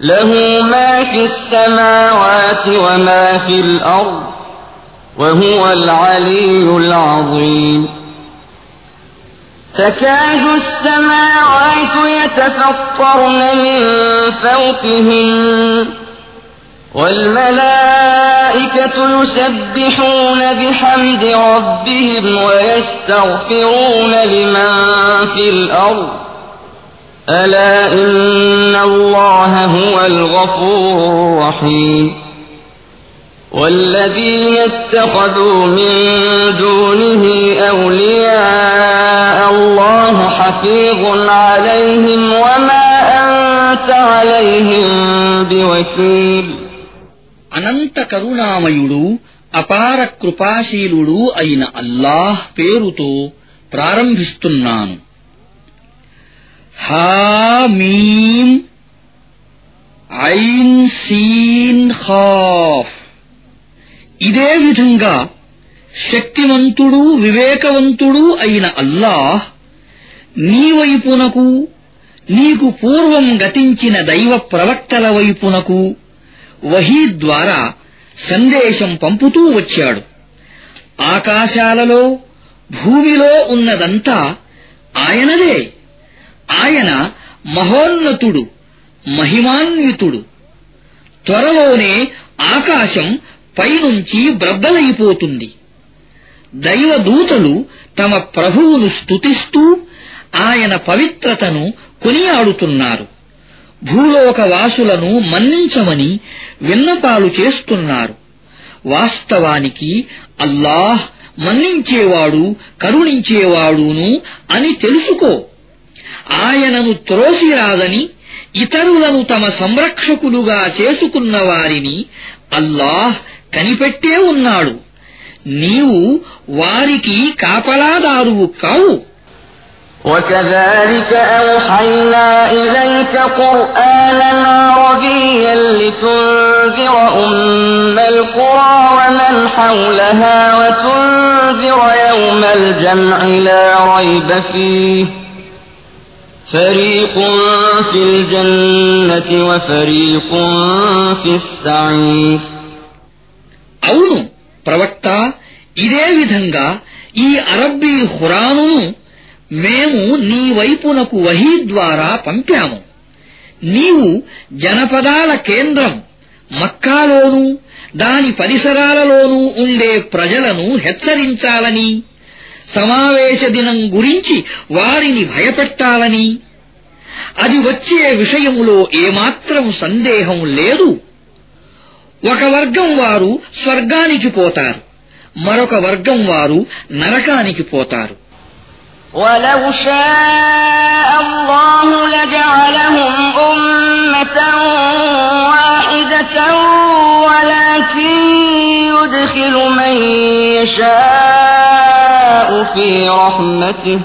له ما في السماوات وما في الأرض وهو العلي العظيم. تكاد السماوات يتفطرن من فوقهن والملائكة يسبحون بحمد ربهم ويستغفرون لمن في الأرض. ألا إن الله هو الغفور الرحيم والذين اتخذوا من دونه أولياء الله حفيظ عليهم وما أنت عليهم بوكيل అనంత కరుణామయుడు అపార కృపాశీలుడు అయిన అల్లాహ్ పేరుతో ప్రారంభిస్తున్నాను హామీం ఐన్ సీన్ ఖాఫ్. ఇదే విధంగా శక్తివంతుడు వివేకవంతుడు అయిన అల్లాహ్ నీ వైపునకు నీకు పూర్వం గతించిన దైవ ప్రవక్తల వైపునకు వహీ ద్వారా సందేశం పంపుతూ వచ్చాడు. ఆకాశాలలో భూమిలో ఉన్నదంతా ఆయనదే. ఆయన మహోన్నతుడు మహిమాన్వితుడు. త్వరలోనే ఆకాశం పైనుంచి బ్రద్దలైపోతుంది. దైవదూతలు తమ ప్రభువును స్తుతిస్తూ ఆయన పవిత్రతను కొనియాడుతున్నారు. భూలోకవాసులను మన్నించమని విన్నపాలు చేస్తున్నారు. వాస్తవానికి అల్లాహ్ మన్నించేవాడు కరుణించేవాడును అని తెలుసుకో. ఆయనను త్రోసిరాదని ఇతరులను తమ సంరక్షకులుగా చేసుకున్న వారిని అల్లాహ్ కనిపెట్టే ఉన్నాడు నీవు వారికి కాపలాదారువు కావు وكذلك أوحينا إليك قرآنا عربيا لتنذر أم القرى ومن حولها وتنذر يوم الجمع لا ريب فيه فريق في الجنة وفريق في السعير అవును ప్రవక్త ఇదే విధంగా ఈ అరబ్బీ హురానును మేము నీ వైపునకు వహీ ద్వారా పంపాము నీవు జనపదాల కేంద్రం మక్కాలోనూ దాని పరిసరాలలోనూ ఉండే ప్రజలను హెచ్చరించాలని సమావేశ దినం గురించి వారిని భయపెట్టాలని అది వచ్చే విషయములో ఏమాత్రం సందేహం లేదు ఒక వర్గం వారు స్వర్గానికి పోతారు మరొక వర్గం వారు నరకానికి పోతారు ولو شاء الله لجعلهم أمة واحدة ولكن يدخل من يشاء في رحمته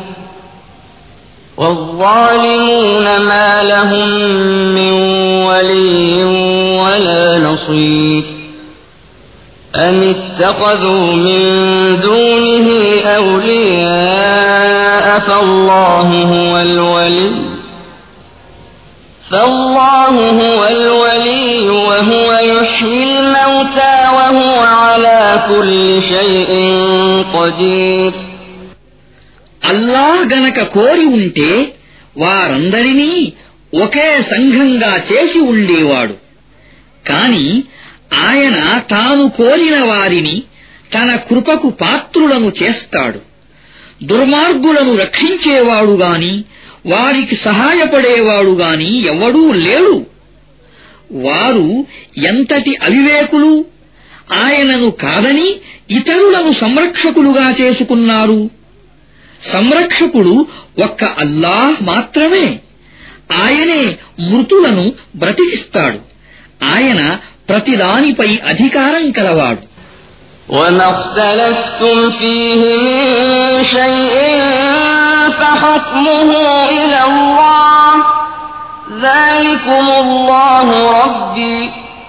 والظالمون ما لهم من ولي ولا نصير أم اتخذوا من دونه أولياء فالله هو الولي فالله هو الولي وهو يحيي الموتى وهو على كل شيء قدير అల్లాహ్ గనక కోరి ఉంటే వారందరినీ ఒకే సంఘంగా చేసి ఉండేవాడు కాని ఆయన తాను కోరిన వారిని తన కృపకు పాత్రులను చేస్తాడు దుర్మార్గులను రక్షించేవాడు గాని వారికి సహాయపడేవాడు గాని ఎవడూ లేడు వారు ఎంతటి అవివేకులు ఆయనను కాదని ఇతరులను సంరక్షకులుగా చేసుకున్నారు సంరక్షకుడు ఒక్క అల్లాహ్ మాత్రమే ఆయనే మృతులను బ్రతికిస్తాడు ఆయన ప్రతిదానిపై అధికారం కలవాడు وما اختلفتم فيه من شيء فحكمه إلى الله ذلكم الله ربي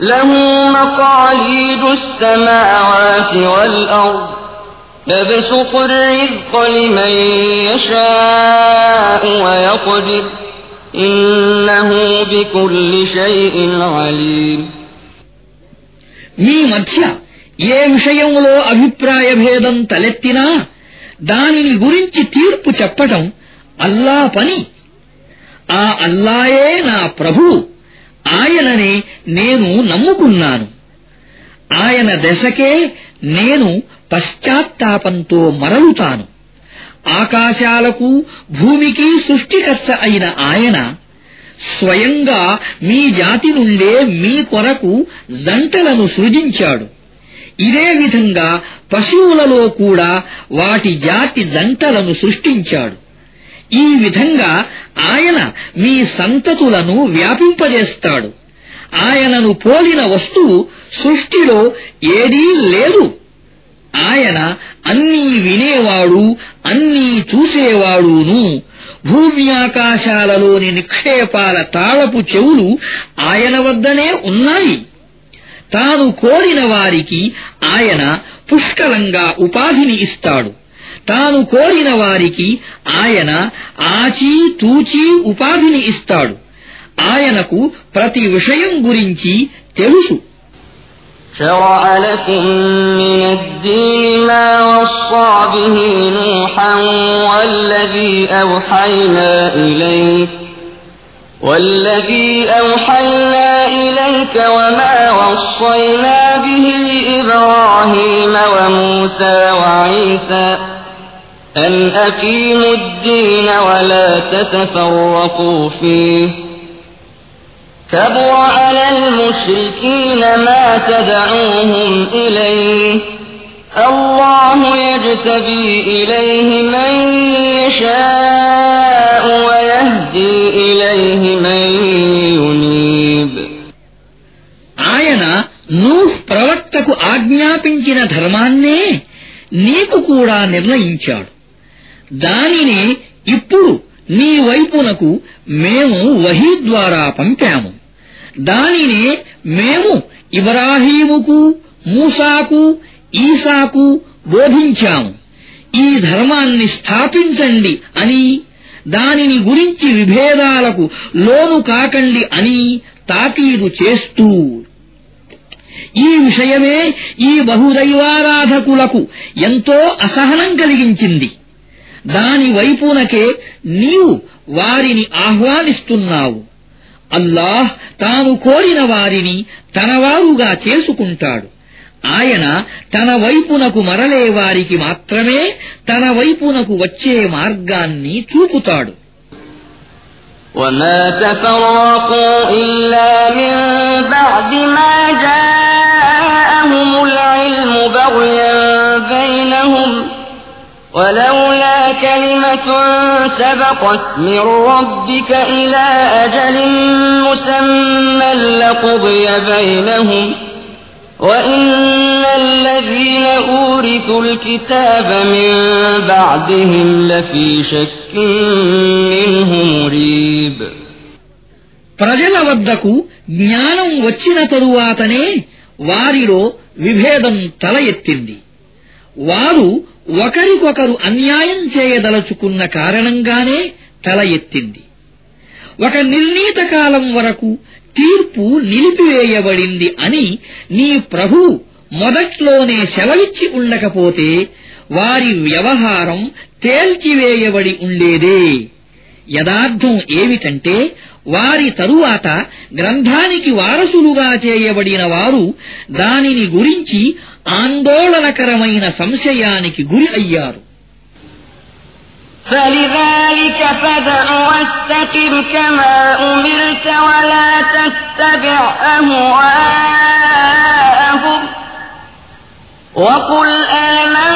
له مقاليد السماوات والأرض يبسط الرزق لمن يشاء ويقدر إنه بكل شيء عليم మీ మధ్య ఏ విషయంలో అభిప్రాయ భేదం తలెత్తినా దానిని గురించి తీర్పు చెప్పటం అల్లా పని ఆ అల్లాయే నా ప్రభువు ఆయననే నేను నమ్ముకున్నాను. ఆయన దశకే నేను పశ్చాత్తాపంతో మరలుతాను. ఆకాశాలకు భూమికి సృష్టికర్త అయిన ఆయన స్వయంగా మీ జాతి నుండే మీ కొరకు జంటలను సృజించాడు. ఇదే విధంగా పశువులలో కూడా వాటి జాతి జంటలను సృష్టించాడు. ఈ విధంగా ఆయన మీ సంతతులను వ్యాపింపజేస్తాడు. ఆయనను పోలిన వస్తువు సృష్టిలో ఏదీ లేదు. ఆయన అన్నీ వినేవాడు అన్నీ చూసేవాడును. భూమి ఆకాశాలలోని నిక్షేపాల తాళపు చెవులు ఆయన వద్దనే ఉన్నాయి. తాను కోరిన వారికి ఆయన పుష్కలంగా ఉపాధిని ఇస్తాడు. తాను కోరిన వారికి ఆయన ఆచి తూచి ఉపాధిని ఇస్తాడు ఆయనకు ప్రతి విషయం గురించి తెలుసు شرع لكم من الدين ما وصى به نوحا والذي أوحينا إليك والذي أوحينا إليك وما وصينا به إبراهيم وموسى وعيسى أن أقيموا الدين ولا تتفرقوا فيه كبر على المشركين ما تدعوهم إليه الله يجتبي إليه من يشاء ويهدي إليه من ينيب ఆయన నూహ్ ప్రవక్తకు ఆజ్ఞాపించిన ధర్మాన్నే నీకు కూడా నిర్ణయించాడు దానిని ఇప్పుడు నీ వైపునకు మేము వహీ ద్వారా పంపాము. దానినే మేము ఇబ్రాహీముకు మూసాకు ఈసాకు బోధించాము. ఈ ధర్మాన్ని స్థాపించండి అని దానిని గురించి విభేదాలకు లోను కాకండి అని తాకీదు చేస్తూ. ఈ విషయమే ఈ బహుదైవారాధకులకు ఎంతో అసహనం కలిగించింది. దాని వైపునకే నీవు వారిని ఆహ్వానిస్తున్నావు అల్లాహ్ తాను కోరిన వారిని తనవారుగా చేసుకుంటాడు ఆయన తన వైపునకు మరలే వారికి మాత్రమే తన వైపునకు వచ్చే మార్గాన్ని చూపుతాడు وما تفرقوا إلا من بعد ما جاءهم العلم بغيا بينهم ولولا كلمة سبقت من ربك إلى أجل مسمى لقضي بينهم وإن الذين أورثوا الكتاب من بعدهم لفي شك منه مريب ప్రజల వద్దకు జ్ఞానం వచ్చిన తరువాతనే వారిలో విభేదం తల ఎత్తింది వారు ఒకరికొకరు అన్యాయం చేయదలుచుకున్న కారణంగానే తల ఎత్తింది. ఒక నిర్ణీత కాలం వరకు తీర్పు నిలిపివేయబడింది అని నీ ప్రభు మొదట్లోనే సెలవిచ్చి ఉండకపోతే వారి వ్యవహారం తేల్చివేయబడి ఉండేదే. యదార్థం ఏమిటంటే వారి తరువాత గ్రంథానికి వారసులుగా చేయబడిన వారు దానిని గురించి ఆందోళనకరమైన సంశయానికి గురి అయ్యారు فلذلك فدع واستقم كما أمرت ولا تتبع أهواءهم وقل آمنت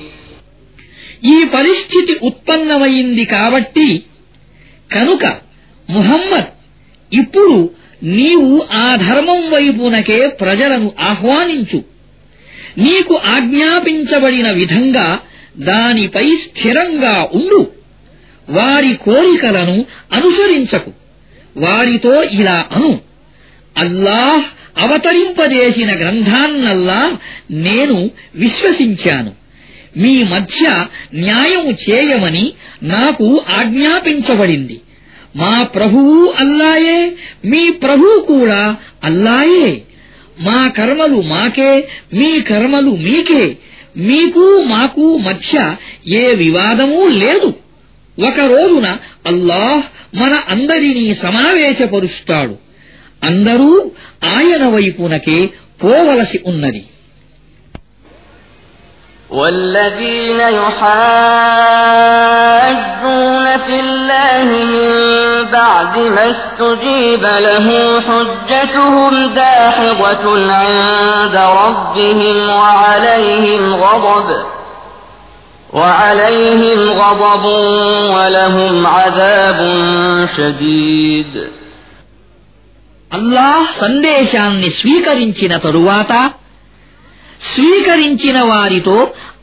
ఈ పరిస్థితి ఉత్పన్నమైంది కాబట్టి కనుక ముహమ్మద్ ఇప్పుడు నీవు ఆ ధర్మం వైపునకే ప్రజలను ఆహ్వానించు. నీకు ఆజ్ఞాపించబడిన విధంగా దానిపై స్థిరంగా ఉండు. వారి కోరికలను అనుసరించకు. వారితో ఇలా అను. అల్లాహ్ అవతరింపజేసిన గ్రంథాన్నల్లా నేను విశ్వసించాను. మీ మధ్య న్యాయం చేయమని నాకు ఆజ్ఞాపించబడింది. మా ప్రభువు అల్లాయే మీ ప్రభువు కూడా అల్లాయే. మా కర్మలు మాకే మీ కర్మలు మీకే. మీకు మాకు మధ్య ఏ వివాదమూ లేదు. ఒక రోజున అల్లాహ్ మన అందరినీ సమావేశపరుస్తాడు. అందరూ ఆయన వైపునకే పోవలసి ఉన్నది. والذين يحاجون في الله من بعد ما استجيب له حجتهم داحضة عند ربهم وعليهم غضب وعليهم غضب ولهم عذاب شديد అల్లాహ్ సందేశాన్ని స్వీకరించిన తరువాత స్వీకరించిన వారితో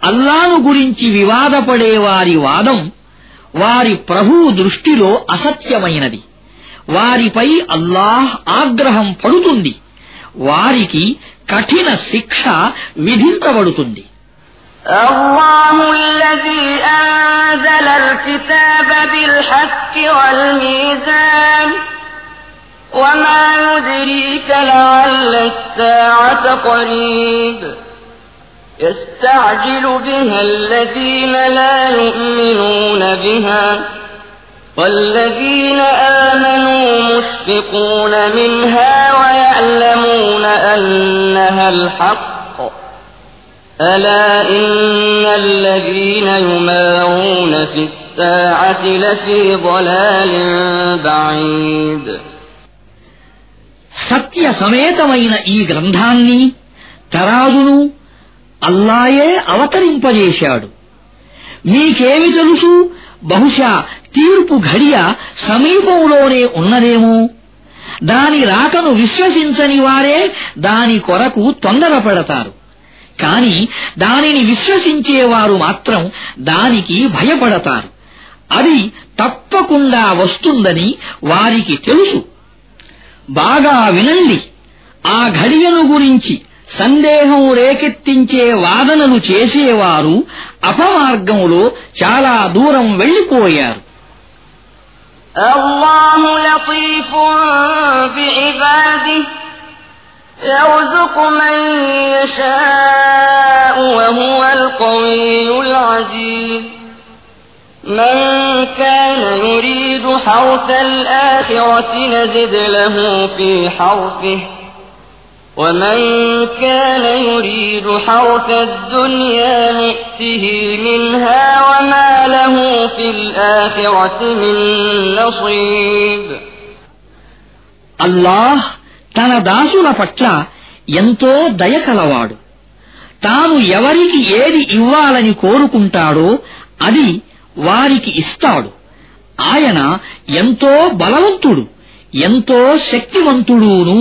అల్లాను గురించి వివాదపడే వారి వాదం వారి ప్రభువు దృష్టిలో అసత్యమైనది వారిపై అల్లాహ్ ఆగ్రహం పడుతుంది వారికి కఠిన శిక్ష విధించబడుతుంది الله الذي أنزل الكتاب بالحق والميزان وما يدريك لعل الساعة قريب يستعجل بها الذين لا يؤمنون بها والذين آمنوا مشفقون منها ويعلمون أنها الحق ألا إن الذين يمارون في الساعة لفي ضلال بعيد సత్య సమేతమైన ఈ గ్రంథాన్ని తరాజును అల్లాయే అవతరింపజేశాడు. మీకేమి తెలుసు? బహుశా తీర్పు ఘడియ సమీపంలోనే ఉన్నదేమో. దాని రాకను విశ్వసించని వారే దాని కొరకు తొందరపడతారు. కాని దానిని విశ్వసించేవారు మాత్రం దానికి భయపడతారు. అది తప్పకుండా వస్తుందని వారికి తెలుసు. బాగా వినండి. ఆ ఘడియను గురించి సందేహం రేకెత్తించే వాదనలు చేసేవారు అపమార్గంలో చాలా దూరం వెళ్లిపోయారు الله لطيف بعباده يرزق من يشاء وهو القوي العزيز من كان يريد حرث الآخرة نزد له في حرثه ومن كان يريد حرث الدنيا نؤته منها وما له في الآخرة من نصيب అల్లాహ్ తన దాసుల పట్ల ఎంతో దయ కలవాడు తాను ఎవరికి ఏది ఇవ్వాలని కోరుకుంటాడో అది వారికి ఇస్తాడు ఆయన ఎంతో బలవంతుడు ఎంతో శక్తివంతుడును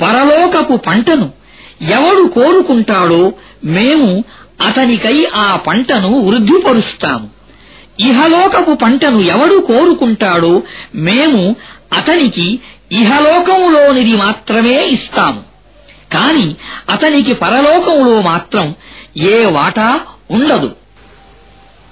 పరలోకపు పంటను ఎవడు కోరుకుంటాడో మేము అతనికై ఆ పంటను వృద్ధిపరుస్తాము. ఇహలోకపు పంటను ఎవడు కోరుకుంటాడో మేము అతనికి ఇహలోకములోనిది మాత్రమే ఇస్తాము. కాని అతనికి పరలోకములో మాత్రం ఏ వాటా ఉండదు.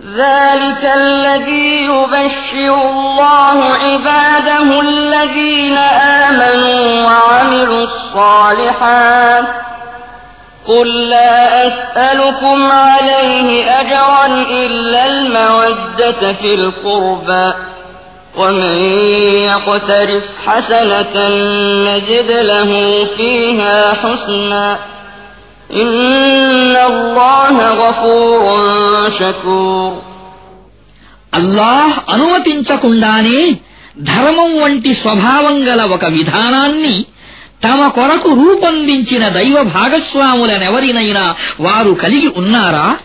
ذلك الذي يبشر الله عباده الذين آمنوا وعملوا الصالحات. قل لا أسألكم عليه أجرا إلا المودة في القربى. ومن يقترف حسنة نجد له فيها حسنا. అల్లాహ్ అనుమతించకుండానే ధర్మం వంటి స్వభావం గల ఒక విధానాన్ని తమ కొరకు రూపొందించిన దైవ భాగస్వాములనెవరినైనా వారు కలిగి ఉన్నారా?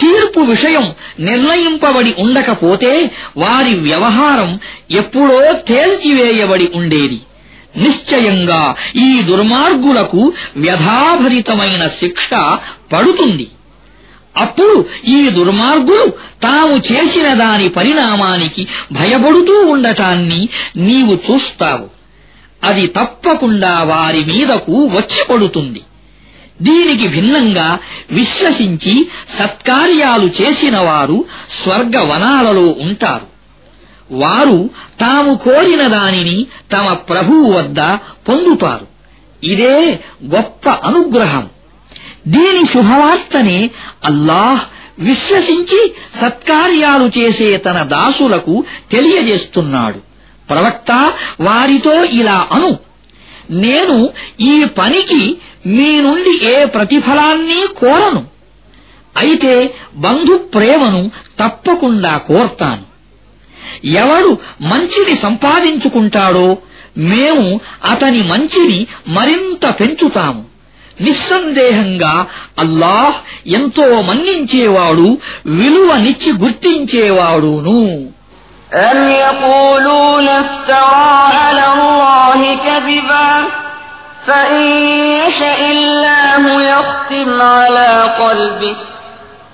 తీర్పు విషయం నిర్ణయింపబడి ఉండకపోతే వారి వ్యవహారం ఎప్పుడో తేల్చివేయబడి ఉండేది. నిశ్చయంగా ఈ దుర్మార్గులకు వ్యధాభరితమైన శిక్ష పడుతుంది. అప్పుడు ఈ దుర్మార్గులు తాము చేసిన దాని పరిణామానికి భయపడుతూ ఉండటాన్ని నీవు చూస్తావు. అది తప్పకుండా వారి మీదకు వచ్చి పడుతుంది. దీనికి భిన్నంగా విశ్వసించి సత్కార్యాలు చేసిన వారు స్వర్గవనాలలో ఉంటారు. వారు తాము కోరిన దానిని తమ ప్రభువు వద్ద పొందుతారు. ఇదే గొప్ప అనుగ్రహం. దీని శుభవార్తనే అల్లాహ్ విశ్వసించి సత్కార్యాలు చేసే తన దాసులకు తెలియజేస్తున్నాడు. ప్రవక్త వారితో ఇలా అను నేను ఈ పనికి మీ నుండి ఏ ప్రతిఫలాన్ని కోరను. అయితే బంధు ప్రేమను తప్పకుండా కోర్తాను. ఎవడు మంచిని సంపాదించుకుంటాడో మేము అతని మంచిని మరింత పెంచుతాము నిస్సందేహంగా అల్లాహ్ ఎంతో మన్నించేవాడు విలువనిచ్చి గుర్తించేవాడును أم يقولون افترى على الله كذبا فإن يشأ الله يختم على قلبك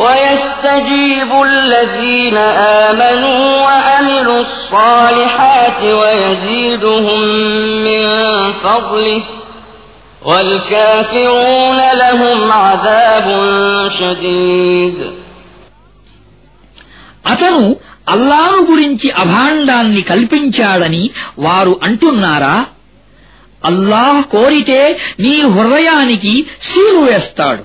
ويستجيب الذين آمنوا وعملوا الصالحات ويزيدهم من فضله والكافرون لهم عذاب شديد అతను అల్లాను గురించి అభాండాన్ని కల్పించాడని వారు అంటున్నారా అల్లాహ్ కోరితే నీ హృదయానికి సీలు వేస్తాడు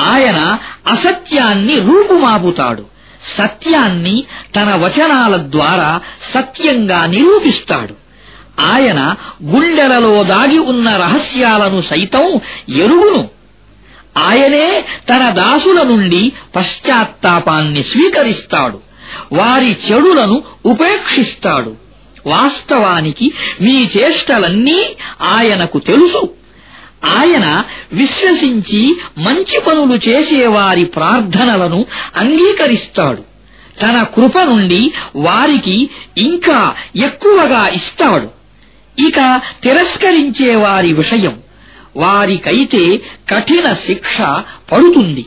ఆయన అసత్యాన్ని రూపుమాపుతాడు. సత్యాన్ని తన వచనాల ద్వారా సత్యంగా నిరూపిస్తాడు. ఆయన గుండెలలో దాగి ఉన్న రహస్యాలను సైతం ఎరువును ఆయనే తన దాసుల నుండి పశ్చాత్తాపాన్ని స్వీకరిస్తాడు. వారి చెడులను ఉపేక్షిస్తాడు. వాస్తవానికి మీ చేష్టలన్నీ ఆయనకు తెలుసు. ఆయన విశ్వసించి మంచి పనులు చేసేవారి ప్రార్థనలను అంగీకరిస్తాడు. తన కృప నుండి వారికి ఇంకా ఎక్కువగా ఇస్తాడు. ఇక తిరస్కరించే వారి విషయం వారికైతే కఠిన శిక్ష పడుతుంది.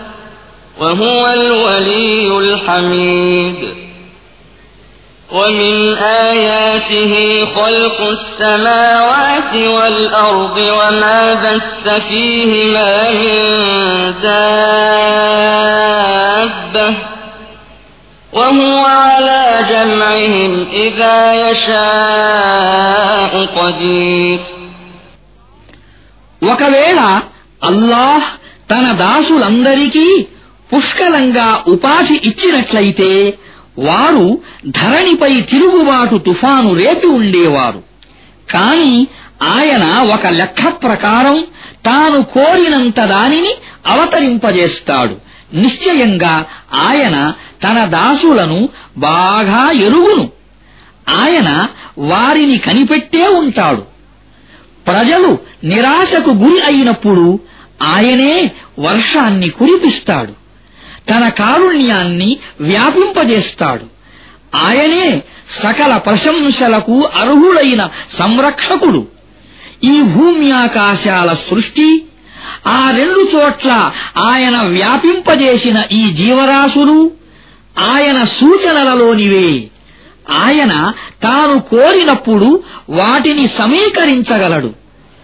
وهو الولي الحميد ومن آياته خلق السماوات والأرض وما بث فيهما من دابة وهو على جمعهم إذا يشاء قدير ఒకవేళ అల్లాహ్ తన దాసులందరికీ పుష్కలంగా ఉపాధి ఇచ్చినట్లయితే వారు ధరణిపై తిరుగుబాటు తుఫాను రేపి ఉండేవారు. కాని ఆయన ఒక లెక్క ప్రకారం తాను కోరినంత దానిని అవతరింపజేస్తాడు. నిశ్చయంగా ఆయన తన దాసులను బాగా ఎరుగును. ఆయన వారిని కనిపెట్టే ఉంటాడు. ప్రజలు నిరాశకు గురి అయినప్పుడు ఆయనే వర్షాన్ని కురిపిస్తాడు. తన కారుణ్యాన్ని వ్యాపింపజేస్తాడు. ఆయనే సకల ప్రశంసలకు అర్హుడైన సంరక్షకుడు. ఈ భూమ్యాకాశాల సృష్టి ఆ రెండు చోట్ల ఆయన వ్యాపింపజేసిన ఈ జీవరాశులు ఆయన సూచనలలోనివే. ఆయన తాను కోరినప్పుడు వాటిని సమీకరించగలడు.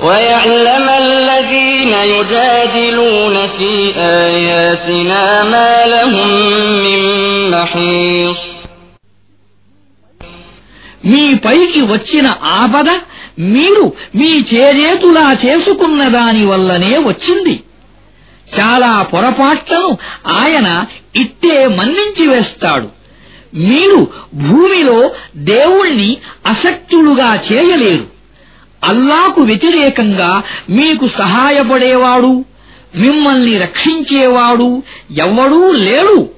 ويعلم الذين يجادلون في آياتنا ما لهم من محيص మీ పైకి వచ్చిన ఆపద మీరు మీ చేజేతులా చేసుకున్న దాని వల్లనే వచ్చింది చాలా పొరపాట్లను ఆయన ఇట్టే మన్నించి వేస్తాడు మీరు భూమిలో దేవుణ్ణి అసక్తులుగా చేయలేరు అల్లాకు వ్యతిరేకంగా మీకు సహాయపడేవాడు మిమ్మల్ని రక్షించేవాడు ఎవ్వడూ లేడు.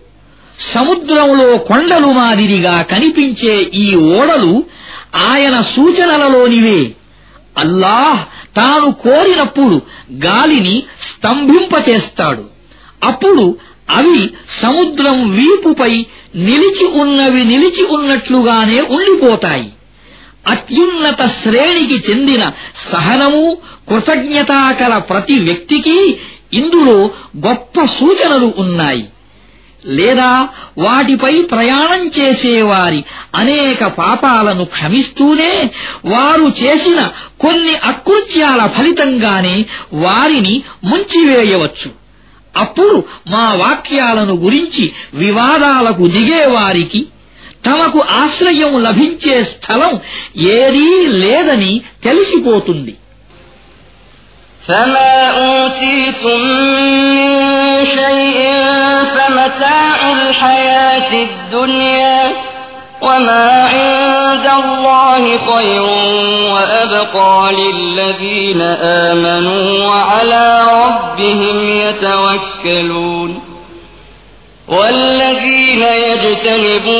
సముద్రంలో కొండలు మాదిరిగా కనిపించే ఈ ఓడలు ఆయన సూచనలలోనివే. అల్లాహ్ తాను కోరినప్పుడు గాలిని స్తంభింపచేస్తాడు. అప్పుడు అవి సముద్రం వీపుపై నిలిచి ఉన్నవి నిలిచి ఉన్నట్లుగానే ఉండిపోతాయి. అత్యున్నత శ్రేణికి చెందిన సహనము కృతజ్ఞతాకల ప్రతి వ్యక్తికి ఇందులో గొప్ప సూచనలు ఉన్నాయి. లేదా వాటిపై ప్రయాణం చేసేవారి అనేక పాపాలను క్షమిస్తూనే వారు చేసిన కొన్ని అకృత్యాల ఫలితంగానే వారిని ముంచివేయవచ్చు. అప్పుడు మా వాక్యాలను గురించి వివాదాలకు దిగేవారికి తమకు ఆశ్రయం లభించే స్థలం ఏదీ లేదని తెలిసిపోతుంది فما أوتيتم من شيء فمتاع الحياة الدنيا وما عند الله خير وأبقى للذين آمنوا وعلى ربهم يتوكلون والذين يجتنبون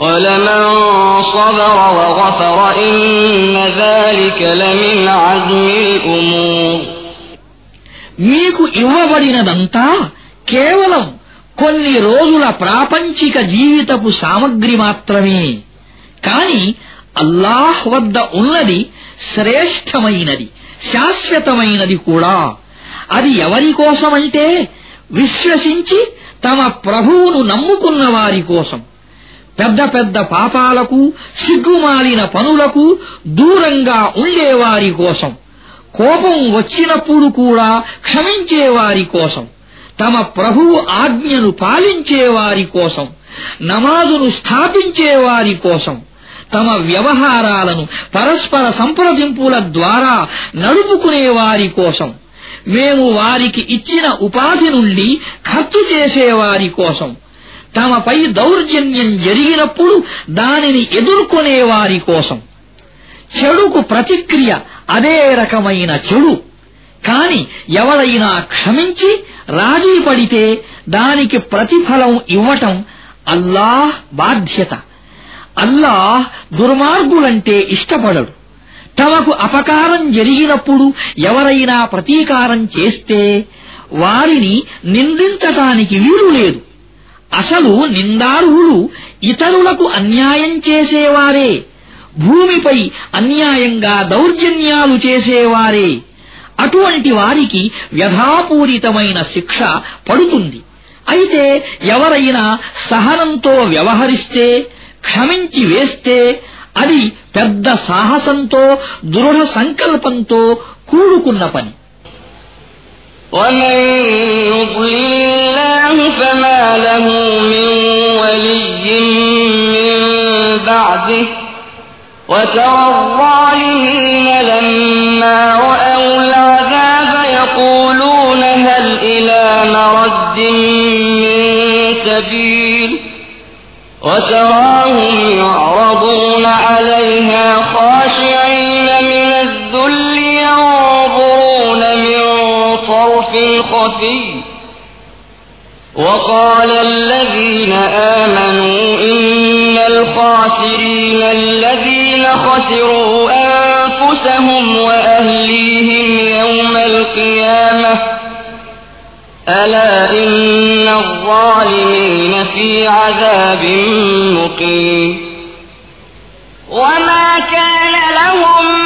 ولمن صبر وغفر إن ذلك لمن عزم الأمور మీకు ఇవ్వబడినదంతా కేవలం కొన్ని రోజుల ప్రాపంచిక జీవితపు సామగ్రి మాత్రమే కాని అల్లాహ్ వద్ద ఉన్నది శ్రేష్టమైనది శాశ్వతమైనది కూడా అది ఎవరి కోసమంటే విశ్వసించి తమ ప్రభువును నమ్ముకున్న వారి కోసం పెద్ద పెద్ద పాపాలకు సిగ్గుమాలిన పనులకు దూరంగా ఉండేవారి కోసం. కోపం వచ్చినప్పుడు కూడా క్షమించేవారి కోసం. తమ ప్రభువు ఆజ్ఞను పాలించేవారి కోసం. నమాజును స్థాపించేవారి కోసం. తమ వ్యవహారాలను పరస్పర సంప్రదింపుల ద్వారా నడుపుకునేవారి కోసం. మేము వారికి ఇచ్చిన ఉపాధి నుండి ఖర్చు చేసేవారి కోసం. తమపై దౌర్జన్యం జరిగినప్పుడు దానిని ఎదుర్కొనేవారి కోసం. చెడుకు ప్రతిక్రియ అదే రకమైన చెడు. కాని ఎవరైనా క్షమించి రాజీ పడితే దానికి ప్రతిఫలం ఇవ్వటం అల్లాహ్ బాధ్యత. అల్లాహ్ దుర్మార్గులంటే ఇష్టపడడు. తమకు అపకారం జరిగినప్పుడు ఎవరైనా ప్రతీకారం చేస్తే వారిని నిందించటానికి వీలు లేదు. అసలు నిందార్హులు ఇతరులకు అన్యాయం చేసేవారే భూమిపై అన్యాయంగా దౌర్జన్యాలు చేసేవారే అటువంటి వారికి వ్యధాపూరితమైన శిక్ష పడుతుంది అయితే ఎవరైనా సహనంతో వ్యవహరిస్తే క్షమించి వేస్తే అది పెద్ద సాహసంతో దృఢ సంకల్పంతో కూడుకున్న పని ومن وترى الظالمين لما رأوا العذاب يقولون هل إلى مرد من سبيل وتراهم يعرضون عليها خاشعين من الذل ينظرون من طرف خفي وقال الذين آمنوا إن الخاسرين خسروا أنفسهم وأهليهم يوم القيامة ألا إن الظالمين في عذاب مقيم وما كان لهم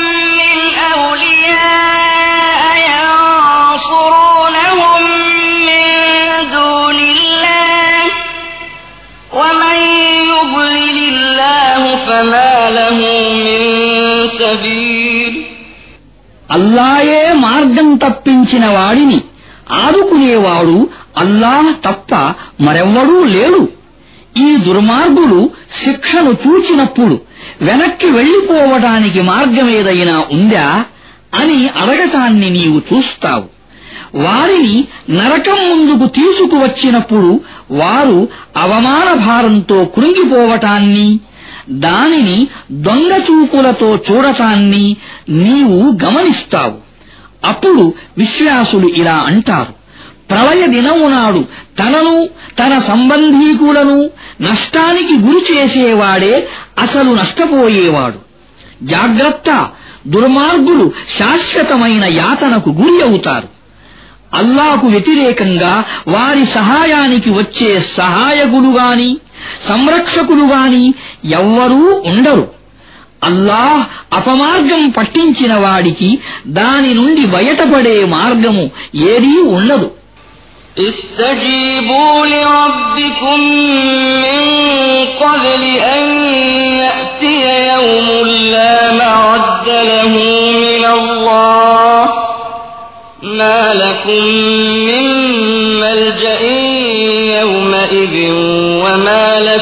فما له من سبيل అల్లాయే మార్గం తప్పించిన వాడిని ఆదుకునేవాడు అల్లాహ్ తప్ప మరెవ్వడూ లేడు ఈ దుర్మార్గులు శిక్షను చూచినప్పుడు వెనక్కి వెళ్లిపోవటానికి మార్గమేదైనా ఉందా అని అడగటాన్ని నీవు చూస్తావు వారిని నరకం ముందుకు తీసుకువచ్చినప్పుడు వారు అవమాన భారంతో కృంగిపోవటాన్ని దానిని దొంగచూపులతో చూడటాన్ని నీవు గమనిస్తావు. అప్పుడు విశ్వాసులు ఇలా అంటారు. ప్రళయ దినము నాడు తనను తన సంబంధీకులను నష్టానికి గురి చేసేవాడే అసలు నష్టపోయేవాడు. జాగ్రత్త దుర్మార్గులు శాశ్వతమైన యాతనకు గురి అవుతారు. అల్లాకు వ్యతిరేకంగా వారి సహాయానికి వచ్చే సహాయకులు గాని సంరక్షకులు గాని ఎవ్వరూ ఉండరు అల్లాహ్ అపమార్గం పట్టించిన వాడికి దాని నుండి బయటపడే మార్గము ఏదీ ఉండదు استجيبوا لربكم من قبل أن يأتي يوم لا مرد له من الله ما لكم من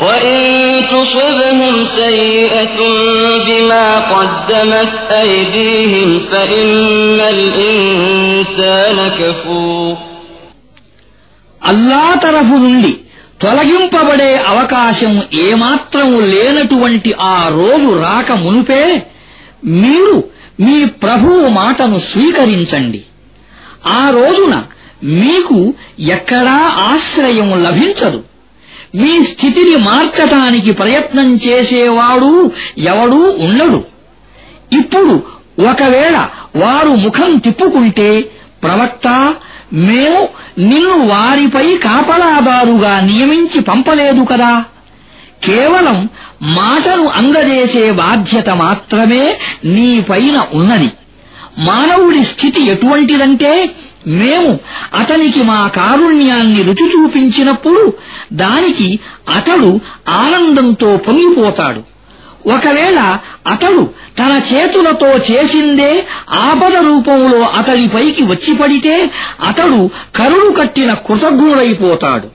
وإن تصبهم سيئة بما قدمت أيديهم فإن الإنسان كفور అల్లా తరఫు నుండి తొలగింపబడే అవకాశం ఏమాత్రం లేనటువంటి ఆ రోజు రాక మునుపే మీరు మీ ప్రభువు మాటను స్వీకరించండి ఆ రోజున మీకు ఎక్కడా ఆశ్రయం లభించదు మీ స్థితిని మార్చటానికి ప్రయత్నం చేసేవాడు ఎవడూ ఉండడు. ఇప్పుడు ఒకవేళ వారు ముఖం తిప్పుకుంటే ప్రవక్త మేము నిన్ను వారిపై కాపలాదారుగా నియమించి పంపలేదు కదా. కేవలం మాటను అందజేసే బాధ్యత మాత్రమే నీపైన ఉన్నది. మానవుడి స్థితి ఎటువంటిదంటే మేము అతనికి మా కారుణ్యాన్ని రుచి చూపించినప్పుడు దానికి అతడు ఆనందంతో పొంగిపోతాడు ఒకవేళ అతడు తన చేతులతో చేసిందే ఆపద రూపంలో అతడిపైకి వచ్చి పడితే అతడు కరుడు కట్టిన కృతజ్ఞుడైపోతాడు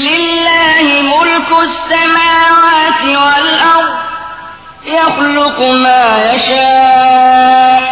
لله ملك السماوات والأرض يخلق ما يشاء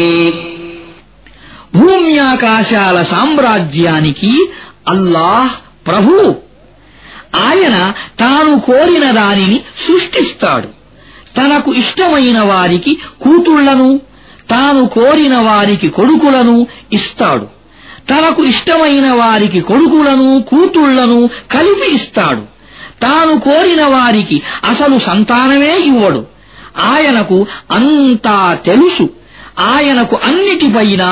ఆకాశాల సామ్రాజ్యానికి అల్లాహ్ ప్రభు. ఆయన తాను కోరిన దానిని సృష్టిస్తాడు. తనకు ఇష్టమైన వారికి కూతుళ్ళను తాను కోరిన వారికి కొడుకులను ఇస్తాడు. తనకు ఇష్టమైన వారికి కొడుకులను కూతుళ్ళను కలిపి ఇస్తాడు. తాను కోరిన వారికి అసలు సంతానమే ఇవ్వడు. ఆయనకు అంతా తెలుసు. ఆయనకు అన్నిటిపైన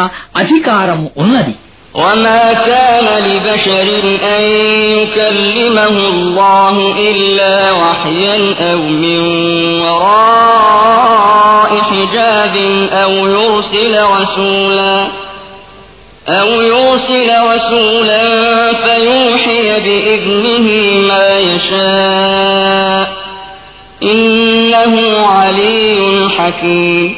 అధికారం ఉన్నది وما كان لبشر أن يكلمه الله إلا وحيا أو من وراء حجاب أو يرسل رسولا أو يرسل رسولا فيوحي بإذنه ما يشاء إنه علي حكيم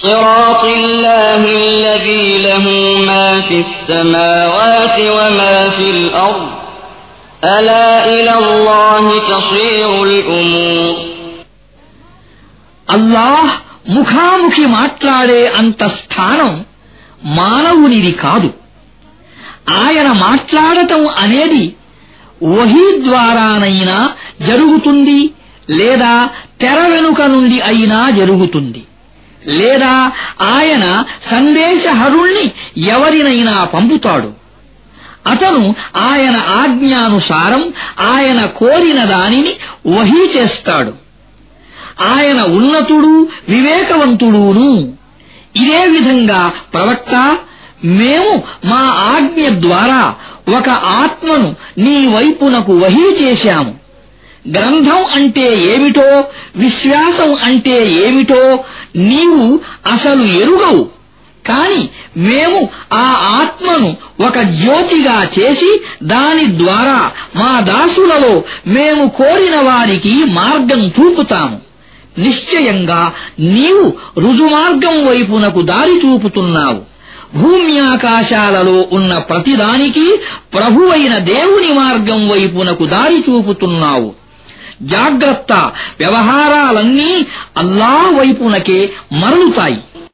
صراط الله الذي له ما في السماوات وما في الأرض ألا إلى الله تصير الأمور అల్లాహ్ ముఖాముఖి మాట్లాడే అంత స్థానం మానవునిది కాదు ఆయన మాట్లాడటం అనేది వహీ ద్వారానైనా జరుగుతుంది లేదా తెర వెనుక నుండి అయినా జరుగుతుంది లేదా ఆయన సందేశహరుణ్ణి ఎవరినైనా పంపుతాడు. అతను ఆయన ఆజ్ఞానుసారం ఆయన కోరిన దానిని వహీ చేస్తాడు. ఆయన ఉన్నతుడు వివేకవంతుడును. ఇదే విధంగా ప్రవక్త మేము మా ఆజ్ఞ ద్వారా ఒక ఆత్మను నీ వైపునకు వహీ చేశాము. గ్రంథం అంటే ఏమిటో విశ్వాసం అంటే ఏమిటో నీవు అసలు ఎరుగవు. కాని మేము ఆ ఆత్మను ఒక జ్యోతిగా చేసి దాని ద్వారా మా దాసులలో మేము కోరిన వారికి మార్గం చూపుతాము. నిశ్చయంగా నీవు రుజుమార్గం వైపునకు దారి చూపుతున్నావు. భూమ్యాకాశాలలో ఉన్న ప్రతిదానికి ప్రభువైన దేవుని మార్గం వైపునకు దారి చూపుతున్నావు. జాగ్రత్త వ్యవహారాలన్నీ అల్లా వైపునకే మరలుతాయి.